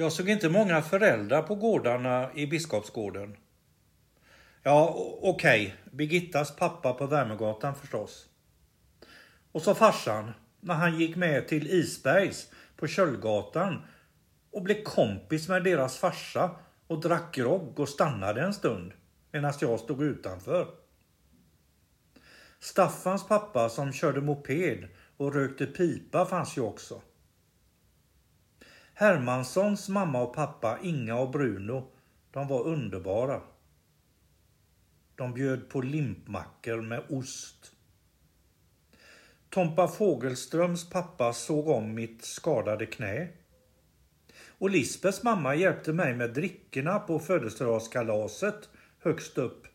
Jag såg inte många föräldrar på gårdarna i Biskopsgården. Ja, okej, okay. Birgittas pappa på Värmegatan förstås. Och så farsan, när han gick med till Isbergs på Köldgatan och blev kompis med deras farsa och drack grogg och stannade en stund medan jag stod utanför. Staffans pappa som körde moped och rökte pipa fanns ju också. Hermanssons mamma och pappa, Inga och Bruno, de var underbara. De bjöd på limpmackor med ost. Tompa Fågelströms pappa såg om mitt skadade knä. Och Lisbets mamma hjälpte mig med drickorna på födelsedagskalaset högst upp.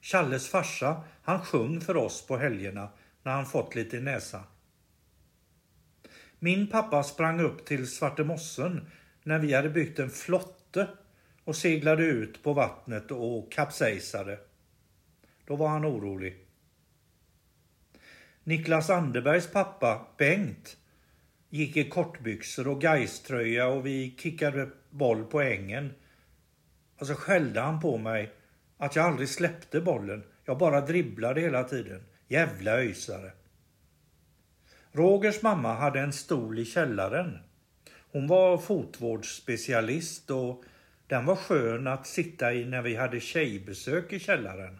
Challes farsa, han sjöng för oss på helgerna när han fått lite i näsan. Min pappa sprang upp till Svartemossen när vi hade byggt en flotte och seglade ut på vattnet och kapsejsade. Då var han orolig. Niklas Anderbergs pappa, Bengt, gick i kortbyxor och geiströja och vi kickade boll på ängen. Och så skällde han på mig att jag aldrig släppte bollen. Jag bara dribblade hela tiden. Jävla öjsare. Rogers mamma hade en stol i källaren. Hon var fotvårdsspecialist och den var skön att sitta i när vi hade tjejbesök i källaren.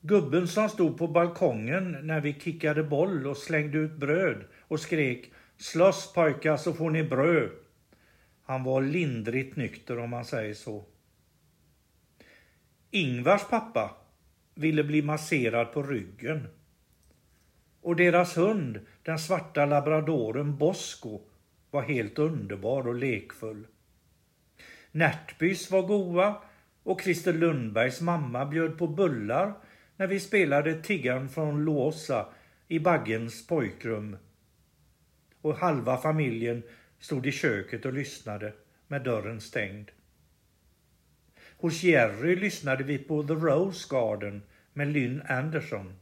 Gubben som stod på balkongen när vi kickade boll och slängde ut bröd och skrek Slåss pojkar så får ni bröd. Han var lindrigt nykter om man säger så. Ingvars pappa ville bli masserad på ryggen. Och deras hund, den svarta labradoren Bosco, var helt underbar och lekfull. Närtbys var goa och Christer Lundbergs mamma bjöd på bullar när vi spelade tiggan från Låsa i Baggens pojkrum. Och halva familjen stod i köket och lyssnade med dörren stängd. Hos Jerry lyssnade vi på The Rose Garden med Lynn Anderson.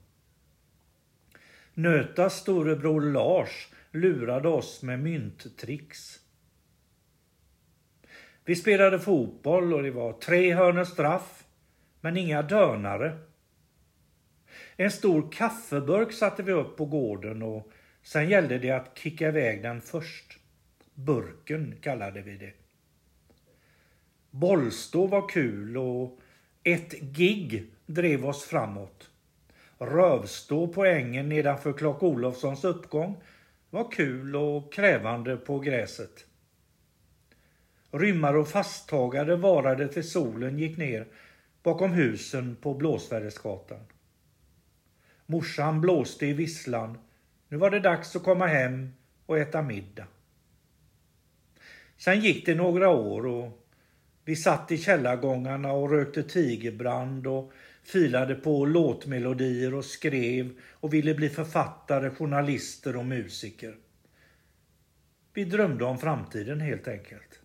Nötas storebror Lars lurade oss med mynttricks. Vi spelade fotboll och det var tre hörnor straff, men inga dönare. En stor kaffeburk satte vi upp på gården och sen gällde det att kicka iväg den först. Burken kallade vi det. Bollstå var kul och ett gig drev oss framåt. Rövstå på ängen nedanför Klock Olofssons uppgång var kul och krävande på gräset. Rymmar och fasttagare varade till solen gick ner bakom husen på Blåsvädersgatan. Morsan blåste i visslan. Nu var det dags att komma hem och äta middag. Sen gick det några år och vi satt i källargångarna och rökte tigerbrand och filade på låtmelodier och skrev och ville bli författare, journalister och musiker. Vi drömde om framtiden helt enkelt.